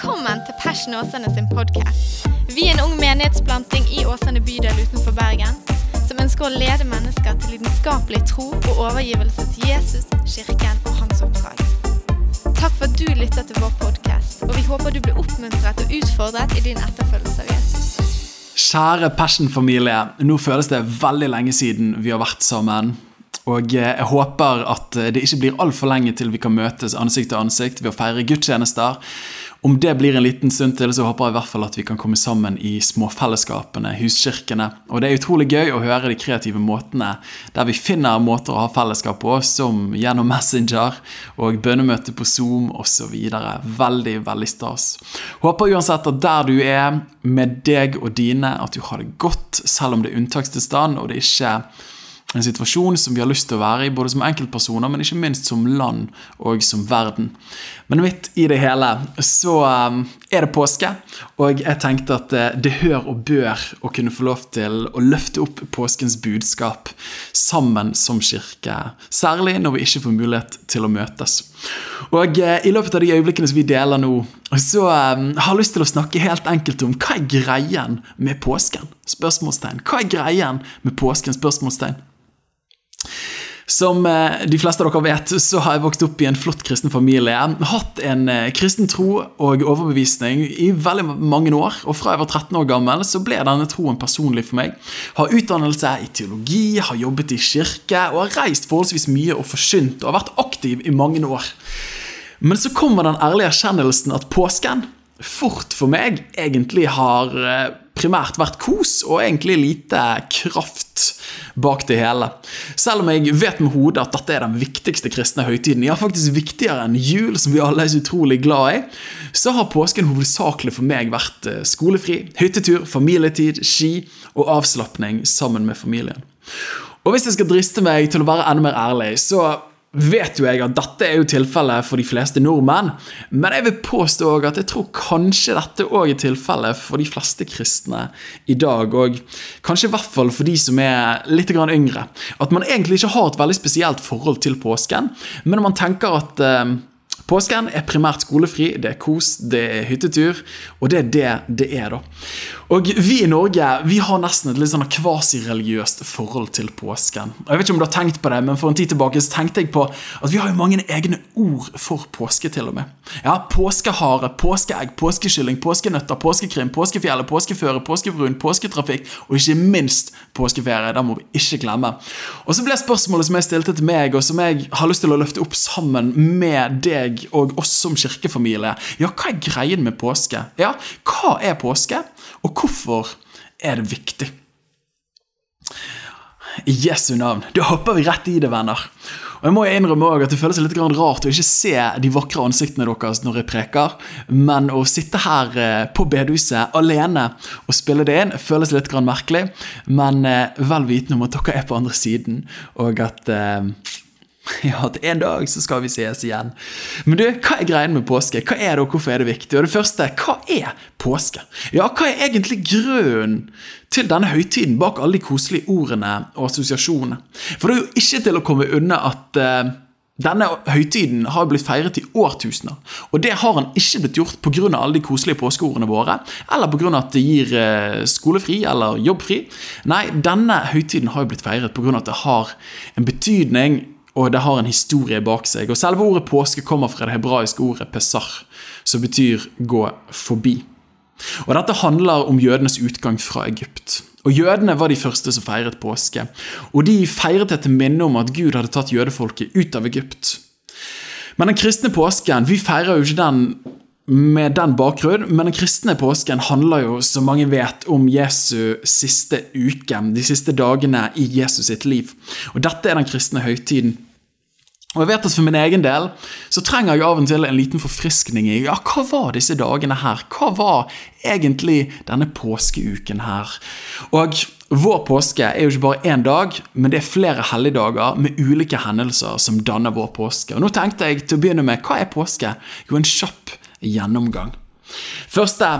Velkommen til Passion Åsane sin podkast. Vi er en ung menighetsplanting i Åsane bydel utenfor Bergen som ønsker å lede mennesker til lidenskapelig tro og overgivelse til Jesus, kirken og hans oppdrag. Takk for at du lytter til vår podkast, og vi håper du blir oppmuntret og utfordret i din etterfølgelse av Jesus. Kjære Passion-familie. Nå føles det veldig lenge siden vi har vært sammen. Og eh, jeg håper at eh, det ikke blir altfor lenge til vi kan møtes ansikt til ansikt ved å feire gudstjenester. Om det blir en liten stund til, så håper jeg i hvert fall at vi kan komme sammen i småfellesskapene, huskirkene. Og det er utrolig gøy å høre de kreative måtene der vi finner måter å ha fellesskap på, som gjennom Messenger og bønnemøte på Zoom osv. Veldig, veldig stas. Håper uansett at der du er, med deg og dine, at du har det godt, selv om det er unntakstilstand og det er ikke en situasjon som vi har lyst til å være i, både som enkeltpersoner, men ikke minst som land og som verden. Men midt i det hele så um, er det påske, og jeg tenkte at uh, det hør og bør å kunne få lov til å løfte opp påskens budskap sammen som kirke. Særlig når vi ikke får mulighet til å møtes. Og uh, i løpet av de øyeblikkene som vi deler nå, så um, har jeg lyst til å snakke helt enkelt om hva er greien med påsken? Spørsmålstegn. Hva er greien med påsken? Spørsmålstegn. Som eh, de fleste av dere vet, så har jeg vokst opp i en flott kristen familie. Hatt en eh, kristen tro og overbevisning i veldig mange år. Og fra jeg var 13 år gammel, så ble denne troen personlig for meg. Har utdannelse i teologi, har jobbet i kirke og har reist forholdsvis mye og forsynt og har vært aktiv i mange år. Men så kommer den ærlige erkjennelsen at påsken fort for meg egentlig har eh, primært vært kos og egentlig lite kraft bak det hele. Selv om jeg vet med hodet at dette er den viktigste kristne høytiden, ja, faktisk viktigere enn jul, som vi alle er så utrolig glad i, så har påsken hovedsakelig for meg vært eh, skolefri, hyttetur, familietid, ski og avslapning sammen med familien. Og hvis jeg skal driste meg til å være enda mer ærlig, så vet jo jeg at dette er jo tilfellet for de fleste nordmenn, men jeg vil påstå at jeg tror kanskje dette òg er tilfellet for de fleste kristne i dag, og kanskje i hvert fall for de som er litt yngre. At man egentlig ikke har et veldig spesielt forhold til påsken, men man tenker at eh, Påsken er primært skolefri, det er kos, det er hyttetur, og det er det det er, da. Og vi i Norge vi har nesten et litt sånn kvasireligiøst forhold til påsken. Jeg vet ikke om du har tenkt på det, men for en tid tilbake så tenkte jeg på at vi har jo mange egne ord for påske, til og med. Ja, Påskehare, påskeegg, påskekylling, påskenøtter, påskekrim, påskefjellet, påskeføre, påskebrun, påsketrafikk og ikke minst påskeferie. Det må vi ikke glemme. Og så ble spørsmålet som jeg stilte til meg, og som jeg har lyst til å løfte opp sammen med deg og oss som kirkefamilie. Ja, hva er greien med påske? Ja, hva er påske, og hvorfor er det viktig? I Jesu navn. Da hopper vi rett i det, venner. Og jeg må innrømme også at Det føles litt rart å ikke se de vakre ansiktene deres når jeg preker, men å sitte her eh, på bedehuset alene og spille det inn føles litt merkelig. Men eh, vel vitende om at dere er på andre siden, og at eh, Ja, at en dag så skal vi ses igjen. Men du, hva er greien med påske? Hva er det, og hvorfor er det viktig? Og det første, hva er påske? Ja, hva er egentlig grunnen til denne høytiden bak alle de koselige ordene og assosiasjonene? For det er jo ikke til å komme unna at uh, denne høytiden har blitt feiret i årtusener. Og det har han ikke blitt gjort pga. alle de koselige påskeordene våre, eller pga. at det gir eh, skolefri eller jobbfri. Nei, denne høytiden har blitt feiret pga. at det har en betydning og det har en historie bak seg. Og Selve ordet påske kommer fra det hebraiske ordet pesach, som betyr gå forbi. Og Dette handler om jødenes utgang fra Egypt. Og Jødene var de første som feiret påske. Og de feiret det til minne om at Gud hadde tatt jødefolket ut av Egypt. Men den kristne påsken vi feirer jo ikke den med den bakgrunn, men den kristne påsken handler jo, som mange vet, om Jesu siste uke, de siste dagene i Jesus sitt liv. Og dette er den kristne høytiden. Og jeg vet at For min egen del så trenger jeg av og til en liten forfriskning i ja, hva var disse dagene her? Hva var egentlig denne påskeuken her? Og vår påske er jo ikke bare én dag, men det er flere helligdager med ulike hendelser som danner vår påske. Og Nå tenkte jeg til å begynne med hva er påske? Jo, en kjapp gjennomgang. Første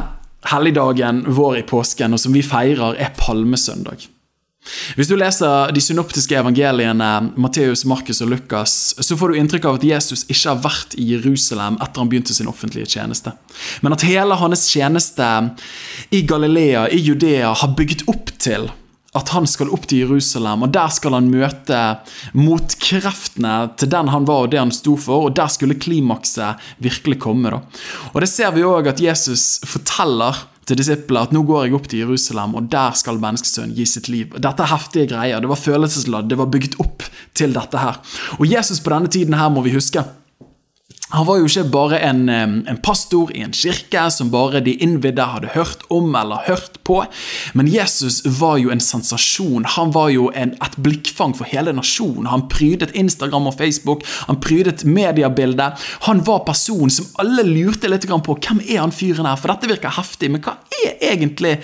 helligdagen vår i påsken, og som vi feirer, er palmesøndag. Hvis du leser de synoptiske evangeliene, Matteus, Markus og Lukas, så får du inntrykk av at Jesus ikke har vært i Jerusalem etter han begynte sin offentlige tjeneste. Men at hele hans tjeneste i Galilea, i Judea, har bygget opp til at han skal opp til Jerusalem, og der skal han møte motkreftene til den han var og det han sto for, og der skulle klimakset virkelig komme. da. Og Det ser vi òg at Jesus forteller til disiplene at nå går jeg opp til Jerusalem, og der skal menneskesønnen gi sitt liv. Dette er heftige greier. Det var følelsesladd. Det var bygget opp til dette her. Og Jesus på denne tiden her må vi huske han var jo ikke bare en, en, pastor i en kirke som bare de innvidde hadde hørt om eller hørt på, men Jesus var jo en sensasjon. Han var jo en, et blikkfang for hele nasjonen. Han prydet Instagram og Facebook, han prydet mediebildet. Han var personen som alle lurte litt på hvem er han fyren her, for dette virker heftig, men hva er egentlig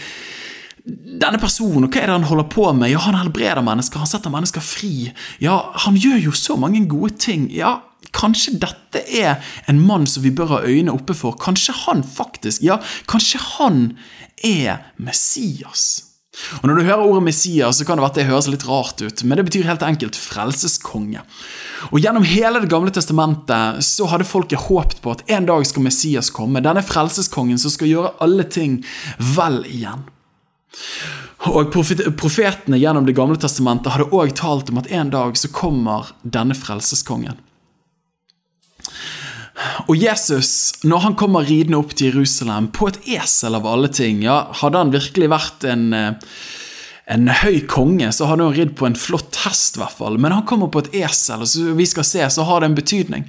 denne personen, og hva er det han holder på med? Ja, Han helbreder mennesker, han setter mennesker fri. Ja, Han gjør jo så mange gode ting. Ja, Kanskje dette er en mann som vi bør ha øynene oppe for. Kanskje han faktisk Ja, kanskje han er Messias. Og Når du hører ordet Messias, så kan det være at det høres litt rart ut, men det betyr helt enkelt frelseskonge. Og Gjennom hele Det gamle testamentet så hadde folket håpet på at en dag skal Messias komme. Denne frelseskongen som skal gjøre alle ting vel igjen. Og Profetene gjennom Det gamle testamentet hadde òg talt om at en dag så kommer denne frelseskongen. Og Jesus, når han kommer ridende opp til Jerusalem på et esel av alle ting, ja, hadde han virkelig vært en, eh, en høy konge, så hadde han ridd på en flott hest, i hvert fall. Men han kommer på et esel, og så vi skal se, så har det en betydning.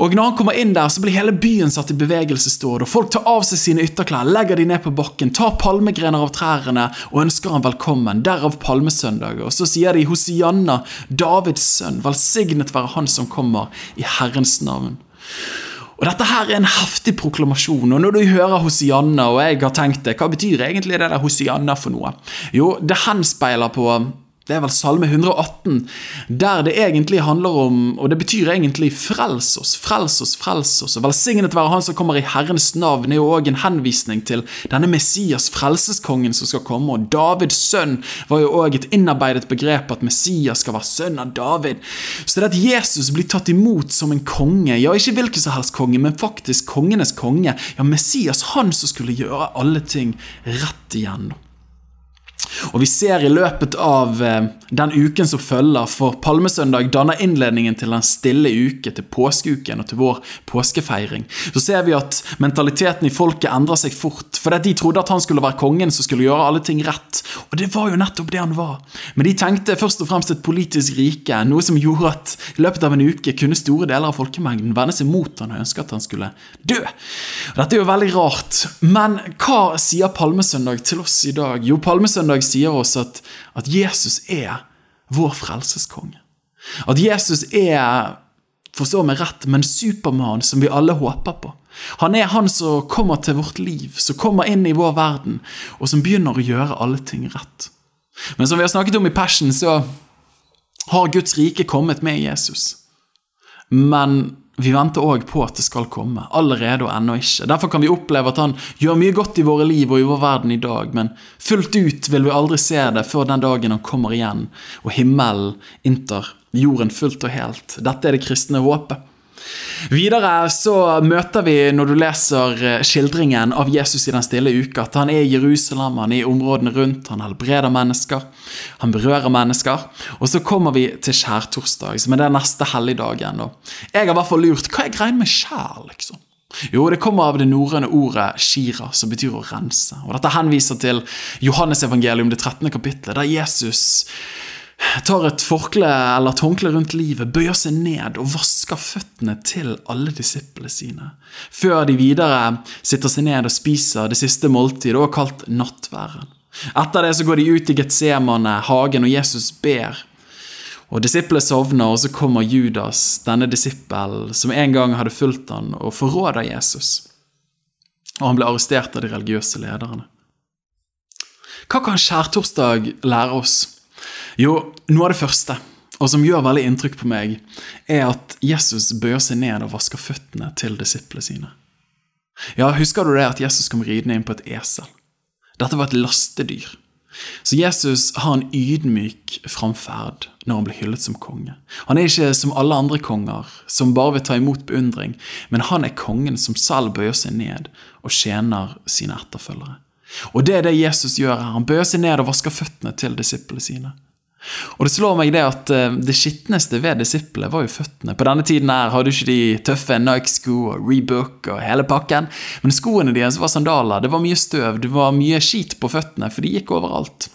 Og når han kommer inn der, så blir hele byen satt i bevegelse, står det. Og folk tar av seg sine ytterklær, legger de ned på bakken, tar palmegrener av trærne og ønsker han velkommen. Derav palmesøndag. Og så sier de Hosianna, Davids sønn, velsignet være han som kommer i Herrens navn. Og Dette her er en heftig proklamasjon. og Når du hører Hosianna, og jeg har tenkt det, hva betyr egentlig det der Hosianna for noe? Jo, det henspeiler på det er vel Salme 118, der det egentlig handler om Og det betyr egentlig 'frels oss, frels oss, frels oss'. Og 'Velsignet være Han som kommer i Herrens navn' er jo òg en henvisning til denne Messias, frelseskongen, som skal komme. Og Davids sønn var jo òg et innarbeidet begrep at Messias skal være sønn av David. Så det at Jesus blir tatt imot som en konge, ja, ikke hvilken som helst konge, men faktisk kongenes konge, ja, Messias, han som skulle gjøre alle ting rett igjen. Og vi ser i løpet av eh, den uken som følger, for Palmesøndag danner innledningen til den stille uke, til påskeuken og til vår påskefeiring. Så ser vi at mentaliteten i folket endrer seg fort, fordi de trodde at han skulle være kongen som skulle gjøre alle ting rett. Og det var jo nettopp det han var. Men de tenkte først og fremst et politisk rike, noe som gjorde at i løpet av en uke kunne store deler av folkemengden vende seg mot han og ønske at han skulle dø. Og dette er jo veldig rart, men hva sier Palmesøndag til oss i dag? Jo, Palmesøndag sier oss at, at Jesus er vår frelseskonge. At Jesus er, forstå meg rett, men Supermann som vi alle håper på. Han er han som kommer til vårt liv, som kommer inn i vår verden, og som begynner å gjøre alle ting rett. Men som vi har snakket om i Passion, så har Guds rike kommet med Jesus. Men vi venter òg på at det skal komme, allerede og ennå ikke. Derfor kan vi oppleve at han gjør mye godt i våre liv og i vår verden i dag, men fullt ut vil vi aldri se det før den dagen han kommer igjen, og himmelen inntar jorden fullt og helt. Dette er det kristne håpet. Videre så møter vi, når du leser eh, skildringen av Jesus i den stille uka, at han er i Jerusalem, han er i områdene rundt, han helbreder mennesker, han berører mennesker. Og så kommer vi til skjærtorsdag, som er den neste helligdagen. Jeg har i hvert fall lurt hva er greia med skjær, liksom? Jo, det kommer av det norrøne ordet shira, som betyr å rense. Og Dette henviser til Johannes evangelium, det 13. kapittelet, der Jesus tar et forkle eller et håndkle rundt livet, bøyer seg ned og vasker føttene til alle disiplene sine, før de videre sitter seg ned og spiser det siste måltidet, også kalt nattværen. Etter det så går de ut i Getsemane, hagen, og Jesus ber. Og Disiplene sovner, og så kommer Judas, denne disippelen som en gang hadde fulgt han, og forråder Jesus. Og han ble arrestert av de religiøse lederne. Hva kan skjærtorsdag lære oss? Jo, noe av det første, og som gjør veldig inntrykk på meg, er at Jesus bøyer seg ned og vasker føttene til disiplene sine. Ja, Husker du det at Jesus kom ridende inn på et esel? Dette var et lastedyr. Så Jesus har en ydmyk framferd når han blir hyllet som konge. Han er ikke som alle andre konger, som bare vil ta imot beundring, men han er kongen som selv bøyer seg ned og tjener sine etterfølgere. Og det er det Jesus gjør her. Han bøyer seg ned og vasker føttene til disiplene sine. Og det slår meg det at eh, det skitneste ved disiplene var jo føttene. På denne tiden her hadde ikke de tøffe Nike-sko og Rebook og hele pakken. Men skoene deres var sandaler. Det var mye støv, det var mye skit på føttene, for de gikk overalt.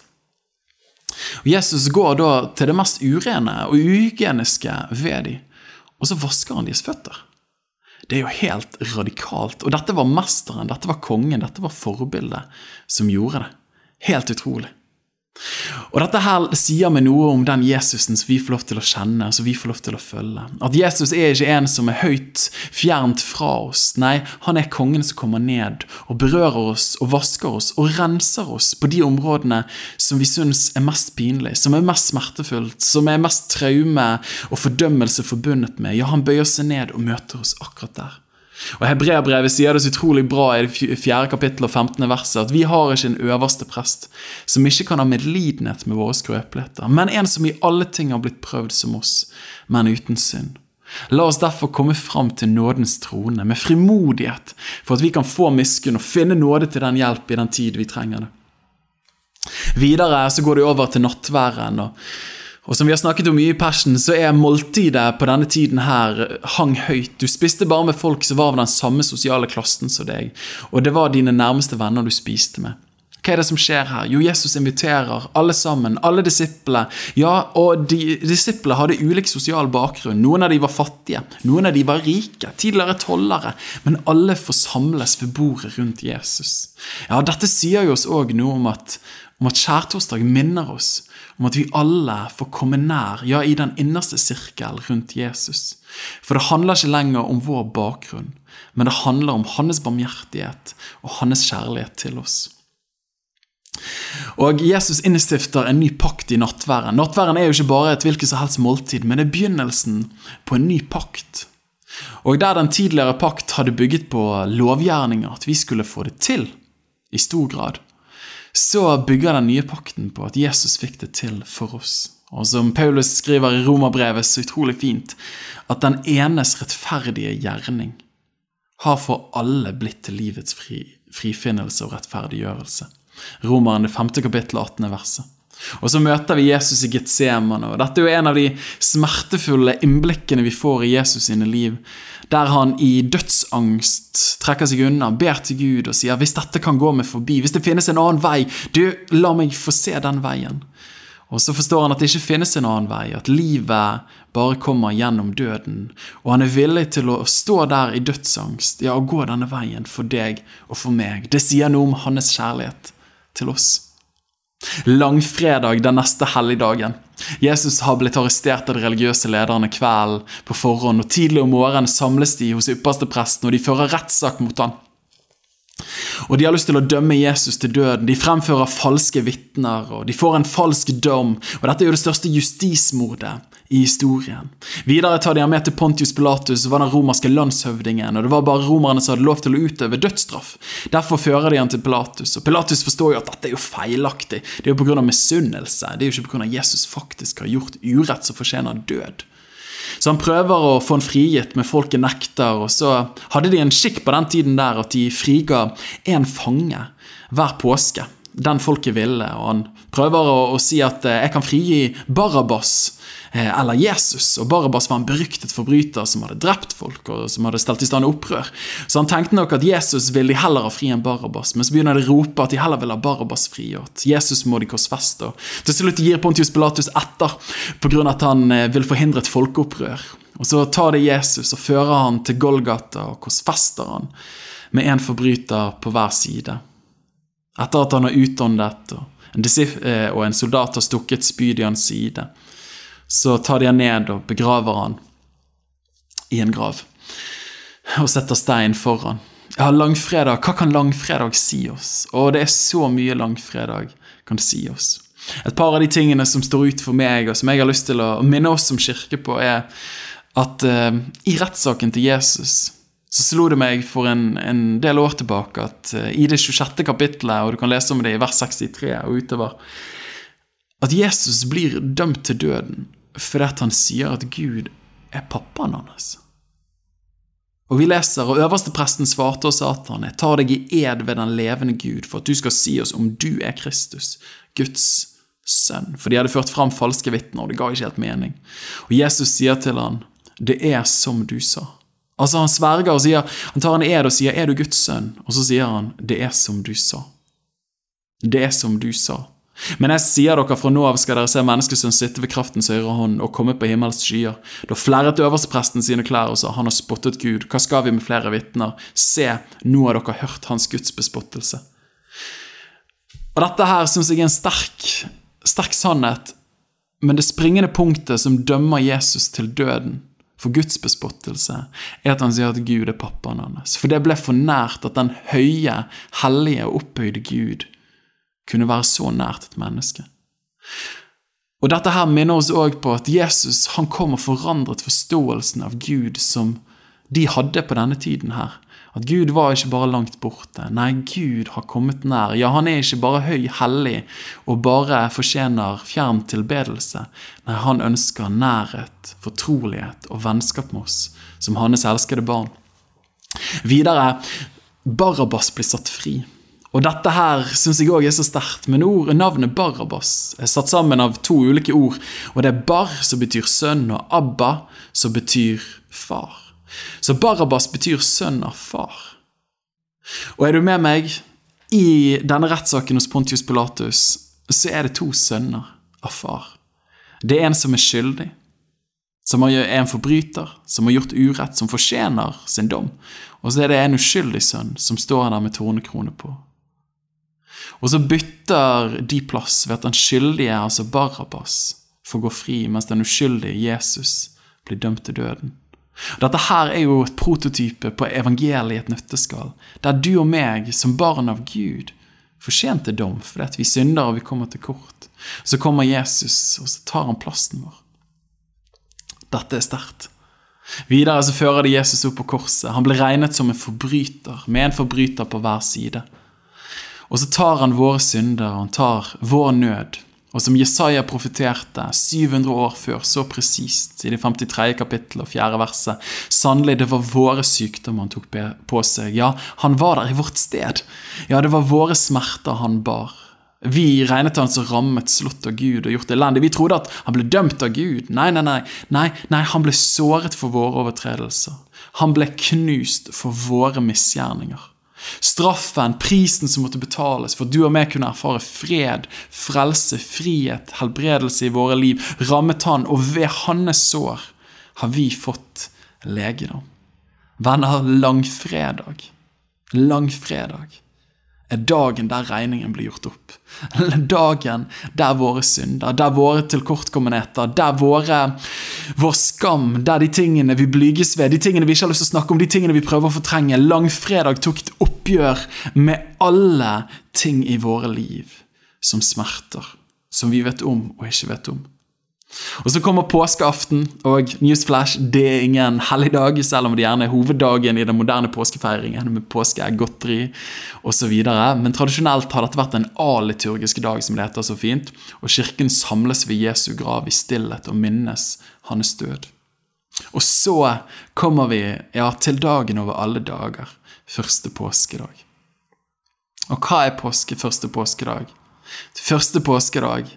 Og Jesus går da til det mest urene og uhygieniske ved dem, og så vasker han deres føtter. Det er jo helt radikalt. Og dette var mesteren, dette var kongen, dette var forbildet som gjorde det. Helt utrolig. Og Dette her sier meg noe om den Jesusen som vi får lov til å kjenne som vi får lov til å følge. At Jesus er ikke en som er høyt fjernt fra oss. Nei, han er kongen som kommer ned og berører oss og vasker oss og renser oss på de områdene som vi syns er mest pinlig, som er mest smertefullt, som er mest traume og fordømmelse forbundet med. Ja, han bøyer seg ned og møter oss akkurat der. Og Hebreabrevet sier det så utrolig bra i det fjerde kapittel og 15. verset at vi har ikke en øverste prest som ikke kan ha medlidenhet med våre skrøpeligheter, men en som i alle ting har blitt prøvd som oss, men uten synd. La oss derfor komme fram til nådens trone med frimodighet, for at vi kan få miskunn og finne nåde til den hjelp i den tid vi trenger det. Videre så går det over til nattværen. og og som vi har snakket om mye i Persen, så er måltidet på denne tiden her hang høyt. Du spiste bare med folk som var av den samme sosiale klassen som deg, og det var dine nærmeste venner du spiste med. Hva er det som skjer her? Jo, Jesus inviterer alle sammen, alle disiplene. Ja, og de, disiplene hadde ulik sosial bakgrunn. Noen av de var fattige, noen av de var rike, tidligere tollere. Men alle forsamles ved bordet rundt Jesus. Ja, Dette sier jo oss òg noe om at, om at skjærtorsdag minner oss om at vi alle får komme nær, ja, i den innerste sirkel rundt Jesus. For det handler ikke lenger om vår bakgrunn, men det handler om hans barmhjertighet og hans kjærlighet til oss. Og Jesus innstifter en ny pakt i nattværen. Nattværen er jo ikke bare et hvilket som helst måltid, men det er begynnelsen på en ny pakt. Og der den tidligere pakt hadde bygget på lovgjerninger, at vi skulle få det til, i stor grad, så bygger den nye pakten på at Jesus fikk det til for oss. Og som Paulus skriver i Romerbrevet så utrolig fint, at den enes rettferdige gjerning har for alle blitt til livets fri, frifinnelse og rettferdiggjørelse. Romeren det femte kapittel, 18. verset. Og så møter vi Jesus i Getsemane. og Dette er jo en av de smertefulle innblikkene vi får i Jesus sine liv der han i dødsangst trekker seg unna, ber til Gud og sier hvis dette kan gå meg forbi, hvis det finnes en annen vei, du, la meg få se den veien. Og så forstår han at det ikke finnes en annen vei, at livet bare kommer gjennom døden. Og han er villig til å stå der i dødsangst, ja, og gå denne veien for deg og for meg. Det sier noe om hans kjærlighet til oss. Langfredag, den neste helligdagen. Jesus har blitt arrestert av de religiøse lederne kvelden på forhånd, og tidlig om morgenen samles de hos ypperstepresten, og de fører rettssak mot han. Og De har lyst til å dømme Jesus til døden. De fremfører falske vitner, og de får en falsk dom. Og Dette er jo det største justismordet i historien. Videre tar de ham med til Pontius Pilatus, som var den romerske landshøvdingen, og det var bare romerne som hadde lov til å utøve dødsstraff. Derfor fører de ham til Pilatus, og Pilatus forstår jo at dette er jo feilaktig. Det er jo pga. misunnelse, det er jo ikke pga. Jesus faktisk har gjort urett som fortjener død. Så han prøver å få han frigitt, men folket nekter. Og så hadde de en skikk på den tiden der at de friga én fange hver påske. Den folket ville. Og han prøver å, å si at eh, jeg kan frigi Barabas eller Jesus. Og Barabas var en beryktet forbryter som hadde drept folk og som hadde stelt i stand opprør. Så han tenkte nok at Jesus ville de heller ha fri enn Barabas, men så begynner de å rope at de heller vil ha Barabas frigjort. Jesus må de korsfeste. Til slutt gir Pontius Pilatus etter pga. at han eh, vil forhindre et folkeopprør. Og Så tar de Jesus og fører han til Golgata og korsfester han med en forbryter på hver side. Etter at han har utåndet og en, eh, og en soldat har stukket spyd i hans side så tar de han ned og begraver han i en grav. Og setter stein foran. Ja, langfredag. Hva kan langfredag si oss? Og det er så mye langfredag kan si oss. Et par av de tingene som står ut for meg, og som jeg har lyst til å minne oss som kirke på, er at uh, i rettssaken til Jesus så slo det meg for en, en del år tilbake at uh, i det 26. kapittelet, og du kan lese om det i vers 63 og utover, at Jesus blir dømt til døden fordi at han sier at Gud er pappaen hans. Og vi leser, og øverstepresten svarte og sa til han, jeg tar deg i ed ved den levende Gud for at du skal si oss om du er Kristus, Guds sønn. For de hadde ført fram falske vitner, og det ga ikke helt mening. Og Jesus sier til han, det er som du sa. Altså Han sverger og sier, han tar en ed og sier 'Er du Guds sønn?' Og så sier han 'Det er som du sa'. Det er som du sa. Men jeg sier dere, fra nå av skal dere se menneskesønn sitte ved kraftens høyre hånd og komme på himmels skyer. Da flerret øverstepresten sine klær og sa, han har spottet Gud, hva skal vi med flere vitner? Se, nå har dere hørt hans Guds bespottelse. Og dette her syns jeg er en sterk, sterk sannhet, men det springende punktet som dømmer Jesus til døden, for Guds bespottelse, er at han sier at Gud er pappaen hans. For det ble for nært at den høye, hellige og opphøyde Gud kunne være så nært et menneske. Og Dette her minner oss òg på at Jesus han kom og forandret forståelsen av Gud som de hadde på denne tiden her. At Gud var ikke bare langt borte. Nei, Gud har kommet nær. Ja, han er ikke bare høy, hellig og bare fortjener fjern tilbedelse. Nei, han ønsker nærhet, fortrolighet og vennskap med oss, som hans elskede barn. Videre, Barabas blir satt fri. Og dette her syns jeg òg er så sterkt, men ord, navnet Barabas er satt sammen av to ulike ord. Og det er Bar, som betyr sønn, og Abba, som betyr far. Så Barabas betyr sønn av far. Og er du med meg i denne rettssaken hos Pontius Pilatus, så er det to sønner av far. Det er en som er skyldig, som er en forbryter, som har gjort urett, som fortjener sin dom. Og så er det en uskyldig sønn som står der med tornekrone på. Og så bytter de plass ved at den skyldige, altså Barabas, får gå fri, mens den uskyldige Jesus blir dømt til døden. Dette her er jo et prototype på evangeliet i et nøtteskall, der du og meg, som barn av Gud, fortjente dom fordi vi synder og vi kommer til kort. Så kommer Jesus, og så tar han plassen vår. Dette er sterkt. Videre så fører de Jesus opp på korset. Han blir regnet som en forbryter, med en forbryter på hver side. Og så tar han våre synder, han tar vår nød, og som Jesaja profeterte 700 år før, så presist, i det 53. kapittelet og 4. verset Sannelig, det var våre sykdommer han tok på seg. Ja, han var der i vårt sted. Ja, det var våre smerter han bar. Vi regnet han som rammet, slått av Gud og gjort elendig. Vi trodde at han ble dømt av Gud. Nei, nei, nei, nei, nei, han ble såret for våre overtredelser. Han ble knust for våre misgjerninger. Straffen, prisen som måtte betales for at du og meg kunne erfare fred, frelse, frihet, helbredelse i våre liv, rammet han, og ved hans sår har vi fått legedom. Venner, langfredag. Langfredag er dagen der regningen blir gjort opp. Eller Dagen der våre synder, der våre tilkortkommenheter, der våre, vår skam, der de tingene vi blyges ved, de tingene vi ikke har lyst til å snakke om, de tingene vi prøver å fortrenge. Langfredag tok et oppgjør med alle ting i våre liv som smerter, som vi vet om og ikke vet om. Og Så kommer påskeaften, og newsflash, det er ingen helligdag, selv om det gjerne er hoveddagen i den moderne påskefeiringen med påskeegg, godteri osv. Men tradisjonelt har dette vært en aliturgisk dag, som det heter så fint, og kirken samles ved Jesu grav i stillhet og minnes hans død. Og så kommer vi ja, til dagen over alle dager, første påskedag. Og hva er påske første påskedag? Første påskedag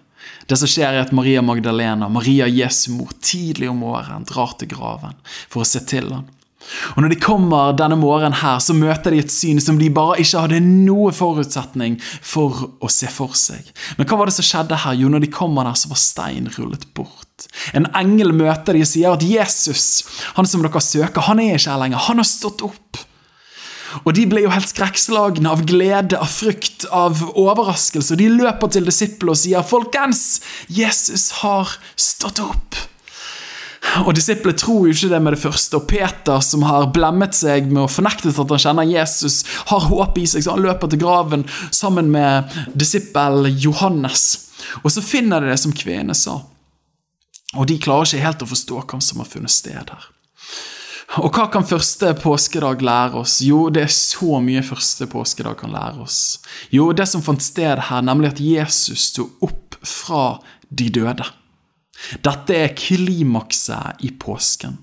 det som skjer, er at Maria Magdalena, Maria Jesu mor, tidlig om morgenen drar til graven for å se til ham. Og Når de kommer denne morgenen, her, så møter de et syn som de bare ikke hadde noe forutsetning for å se for seg. Men hva var det som skjedde her? Jo, når de kommer der, så var stein rullet bort. En engel møter de og sier at Jesus, han som dere søker, han er ikke her lenger. Han har stått opp. Og de ble jo helt skrekkslagne av glede, av frykt, av overraskelse. Og de løper til disiplene og sier, 'Folkens, Jesus har stått opp'. Og Disiplene tror jo ikke det med det første. Og Peter, som har blemmet seg med å fornekte at han kjenner Jesus, har håp i seg, så han løper til graven sammen med disippel Johannes. Og så finner de det som kvinnene sa. Og de klarer ikke helt å forstå hva som har funnet sted her. Og hva kan første påskedag lære oss? Jo, det er så mye første påskedag kan lære oss. Jo, det som fant sted her, nemlig at Jesus sto opp fra de døde. Dette er klimakset i påsken,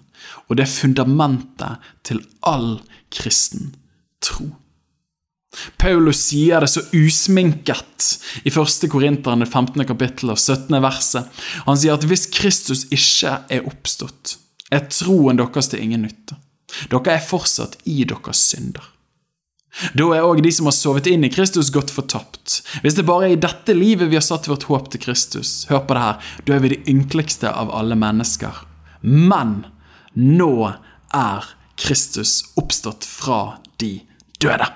og det er fundamentet til all kristen tro. Paulus sier det så usminket i 1. Korinteren 15. kapittel og 17. verset. Han sier at hvis Kristus ikke er oppstått, er troen deres til ingen nytte. Dere er fortsatt i deres synder. Da er òg de som har sovet inn i Kristus, gått fortapt. Hvis det bare er i dette livet vi har satt vårt håp til Kristus, hør på det her, da er vi de ynkeligste av alle mennesker. Men nå er Kristus oppstått fra de døde.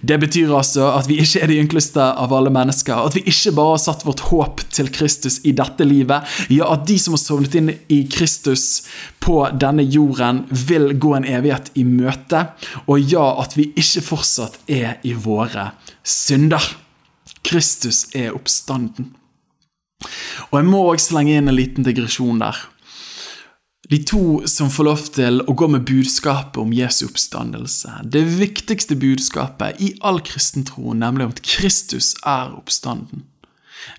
Det betyr altså at vi ikke er de ynkleste av alle mennesker. At vi ikke bare har satt vårt håp til Kristus i dette livet. Ja, at de som har sovnet inn i Kristus på denne jorden, vil gå en evighet i møte. Og ja, at vi ikke fortsatt er i våre synder. Kristus er oppstanden. Og jeg må også slenge inn en liten digresjon der. De to som får lov til å gå med budskapet om Jesu oppstandelse. Det viktigste budskapet i all kristen tro, nemlig om at Kristus er oppstanden.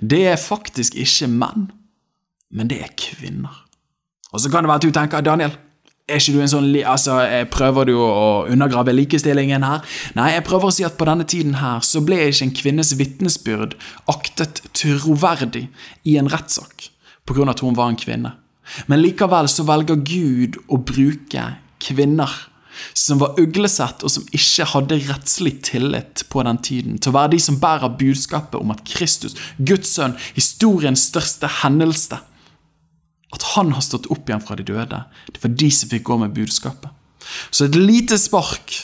Det er faktisk ikke menn, men det er kvinner. Og så kan det være at du tenker Daniel, er ikke du en sånn, altså, Prøver du å undergrave likestillingen her? Nei, jeg prøver å si at på denne tiden her så ble ikke en kvinnes vitnesbyrd aktet troverdig i en rettssak pga. at hun var en kvinne. Men likevel så velger Gud å bruke kvinner som var uglesett og som ikke hadde rettslig tillit på den tiden, til å være de som bærer budskapet om at Kristus, Guds sønn, historiens største hendelse, at han har stått opp igjen fra de døde. Det var de som fikk gå med budskapet. Så et lite spark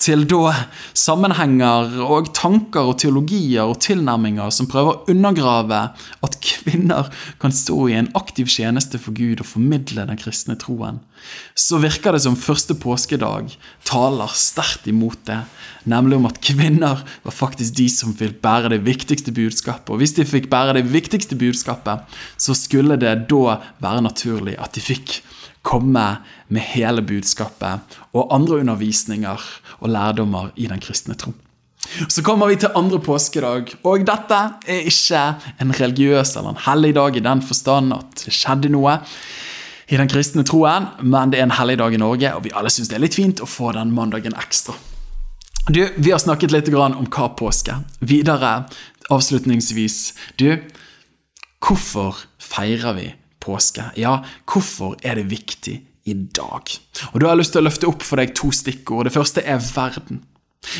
til da sammenhenger og tanker og teologier og tilnærminger som prøver å undergrave at kvinner kan stå i en aktiv tjeneste for Gud og formidle den kristne troen, så virker det som første påskedag taler sterkt imot det, nemlig om at kvinner var faktisk de som vil bære det viktigste budskapet. Og hvis de fikk bære det viktigste budskapet, så skulle det da være naturlig at de fikk komme med hele budskapet og andre undervisninger og lærdommer i den kristne tro. Så kommer vi til andre påskedag, og dette er ikke en religiøs eller en hellig dag i den forstand at det skjedde noe i den kristne troen, men det er en hellig dag i Norge, og vi alle syns det er litt fint å få den mandagen ekstra. Du, Vi har snakket litt om hva påske. Videre, avslutningsvis Du, hvorfor feirer vi påske. Ja, hvorfor er det viktig i dag? Og Da har jeg lyst til å løfte opp for deg to stikkord. Det første er verden.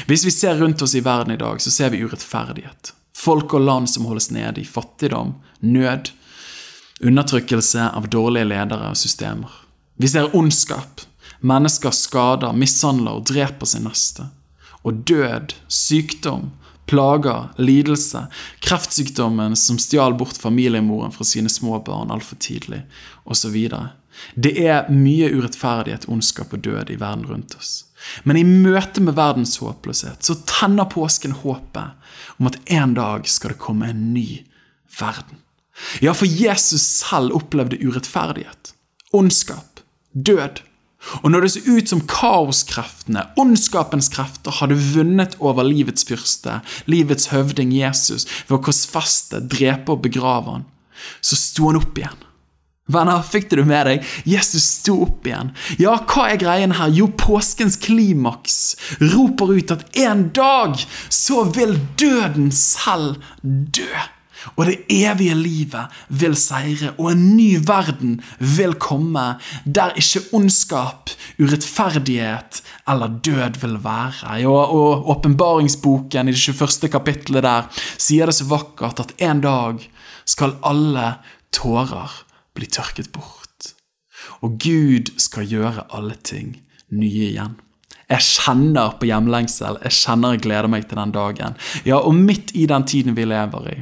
Hvis vi ser rundt oss i verden i dag, så ser vi urettferdighet. Folk og land som holdes nede i fattigdom, nød, undertrykkelse av dårlige ledere og systemer. Vi ser ondskap. Mennesker skader, mishandler og dreper sin neste. Og død, sykdom, plager, lidelse, kreftsykdommen som stjal bort familiemoren fra sine små barn altfor tidlig, osv. Det er mye urettferdighet, ondskap og død i verden rundt oss. Men i møte med verdens håpløshet så tenner påsken håpet om at en dag skal det komme en ny verden. Ja, for Jesus selv opplevde urettferdighet, ondskap, død og når det så ut som kaoskreftene, ondskapens krefter, hadde vunnet over livets fyrste, livets høvding Jesus, ved å korsfeste, drepe og begrave han, så sto han opp igjen. Venner, fikk du med deg? Jesus sto opp igjen. Ja, hva er greien her? Jo, påskens klimaks roper ut at en dag så vil døden selv dø. Og det evige livet vil seire, og en ny verden vil komme, der ikke ondskap, urettferdighet eller død vil være. Og åpenbaringsboken i det 21. kapittelet der sier det så vakkert at en dag skal alle tårer bli tørket bort. Og Gud skal gjøre alle ting nye igjen. Jeg kjenner på hjemlengsel, jeg kjenner jeg gleder meg til den dagen. Ja, og midt i den tiden vi lever i,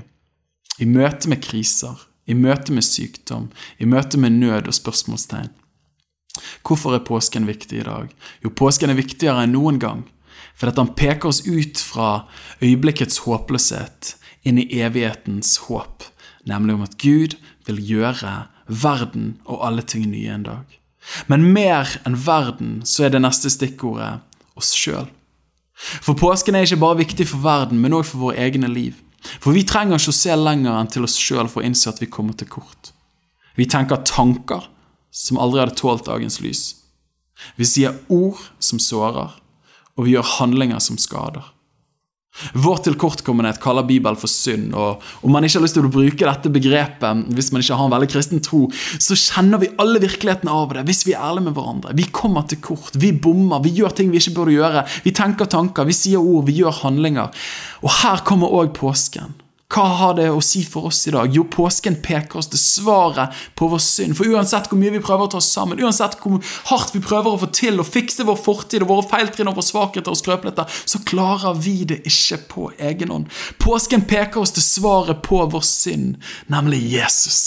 i møte med kriser, i møte med sykdom, i møte med nød og spørsmålstegn. Hvorfor er påsken viktig i dag? Jo, påsken er viktigere enn noen gang. For at han peker oss ut fra øyeblikkets håpløshet inn i evighetens håp, nemlig om at Gud vil gjøre verden og alle ting nye en dag. Men mer enn verden så er det neste stikkordet oss sjøl. For påsken er ikke bare viktig for verden, men òg for våre egne liv. For vi trenger ikke å se lenger enn til oss sjøl for å innse at vi kommer til kort. Vi tenker tanker som aldri hadde tålt dagens lys. Vi sier ord som sårer, og vi gjør handlinger som skader. Vår tilkortkommenhet kaller Bibelen for synd, og om man ikke har lyst til å bruke dette begrepet hvis man ikke har en veldig kristen tro, så kjenner vi alle virkeligheten av det hvis vi er ærlige med hverandre. Vi kommer til kort, vi bommer, vi gjør ting vi ikke burde gjøre. Vi tenker tanker, vi sier ord, vi gjør handlinger. Og her kommer òg påsken. Hva har det å si for oss i dag? Jo, påsken peker oss til svaret på vår synd. For uansett hvor mye vi prøver å ta oss sammen, uansett hvor hardt vi prøver å få til å fikse vår fortid og våre feiltrinn og våre svakheter og skrøpeligheter, så klarer vi det ikke på egen hånd. Påsken peker oss til svaret på vår synd, nemlig Jesus.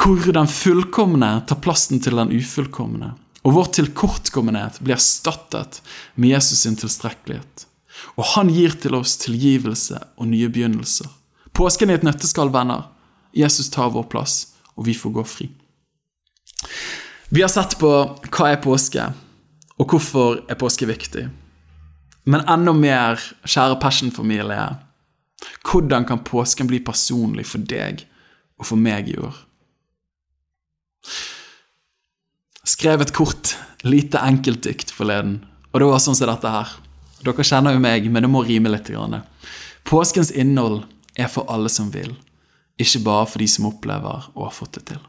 Hvor den fullkomne tar plassen til den ufullkomne, og vår tilkortkommenhet blir erstattet med Jesus sin tilstrekkelighet. Og han gir til oss tilgivelse og nye begynnelser. Påsken er et nøtteskall, venner. Jesus tar vår plass, og vi får gå fri. Vi har sett på hva er påske, og hvorfor er påske viktig. Men enda mer, kjære Passion-familie, hvordan kan påsken bli personlig for deg og for meg i år? Skrev et kort, lite enkeltdikt forleden, og det var sånn som dette her. Dere kjenner jo meg, men det må rime litt. Påskens innhold er for alle som vil, ikke bare for de som opplever og har fått det til.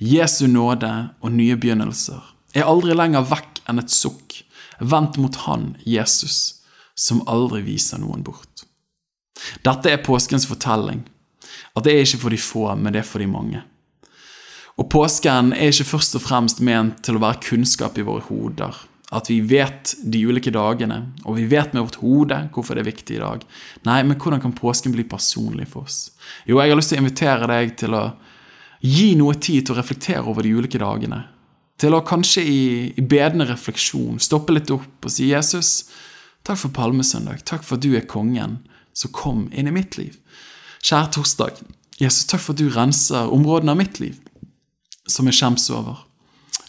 Jesu nåde og nye begynnelser er aldri lenger vekk enn et sukk, vendt mot Han, Jesus, som aldri viser noen bort. Dette er påskens fortelling, at det er ikke for de få, men det er for de mange. Og påsken er ikke først og fremst ment til å være kunnskap i våre hoder, at vi vet de ulike dagene, og vi vet med vårt hode hvorfor det er viktig i dag. Nei, men hvordan kan påsken bli personlig for oss? Jo, jeg har lyst til å invitere deg til å gi noe tid til å reflektere over de ulike dagene. Til å kanskje i, i bedende refleksjon stoppe litt opp og si Jesus, takk for palmesøndag, takk for at du er kongen som kom inn i mitt liv. Kjære torsdag, Jesus, takk for at du renser områdene av mitt liv som jeg skjems over.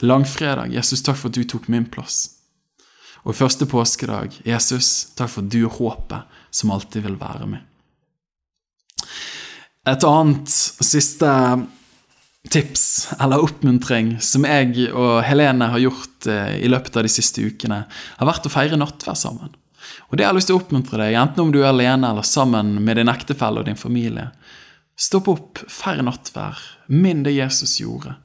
Langfredag, Jesus, takk for at du tok min plass. Og første påskedag, Jesus, takk for at du er håpet som alltid vil være med. Et annet siste tips eller oppmuntring som jeg og Helene har gjort eh, i løpet av de siste ukene, har vært å feire nattvær sammen. Og det har jeg lyst til å oppmuntre deg, enten om du er alene eller sammen med din ektefelle og din familie. Stopp opp, feir nattvær, minn det Jesus gjorde.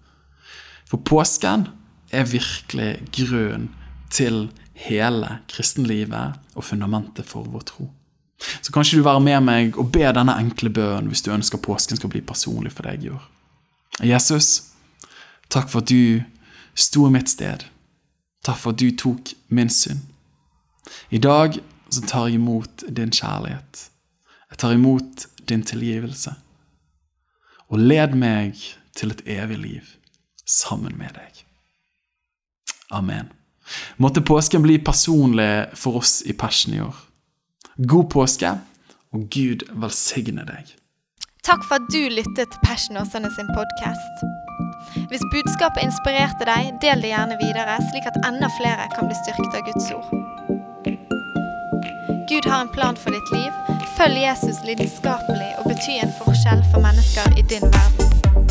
For påsken er virkelig grunnen til hele kristenlivet og fundamentet for vår tro. Så kan ikke du være med meg og be denne enkle bønnen hvis du ønsker påsken skal bli personlig for deg i år. Jesus, takk for at du sto i mitt sted. Takk for at du tok min synd. I dag så tar jeg imot din kjærlighet. Jeg tar imot din tilgivelse. Og led meg til et evig liv sammen med deg. Amen. Måtte påsken bli personlig for oss i Persen i år. God påske, og Gud velsigne deg. Takk for at du lyttet til Passion Åsane sin podkast. Hvis budskapet inspirerte deg, del det gjerne videre, slik at enda flere kan bli styrket av Guds ord. Gud har en plan for ditt liv. Følg Jesus lidenskapelig og bety en forskjell for mennesker i din verden.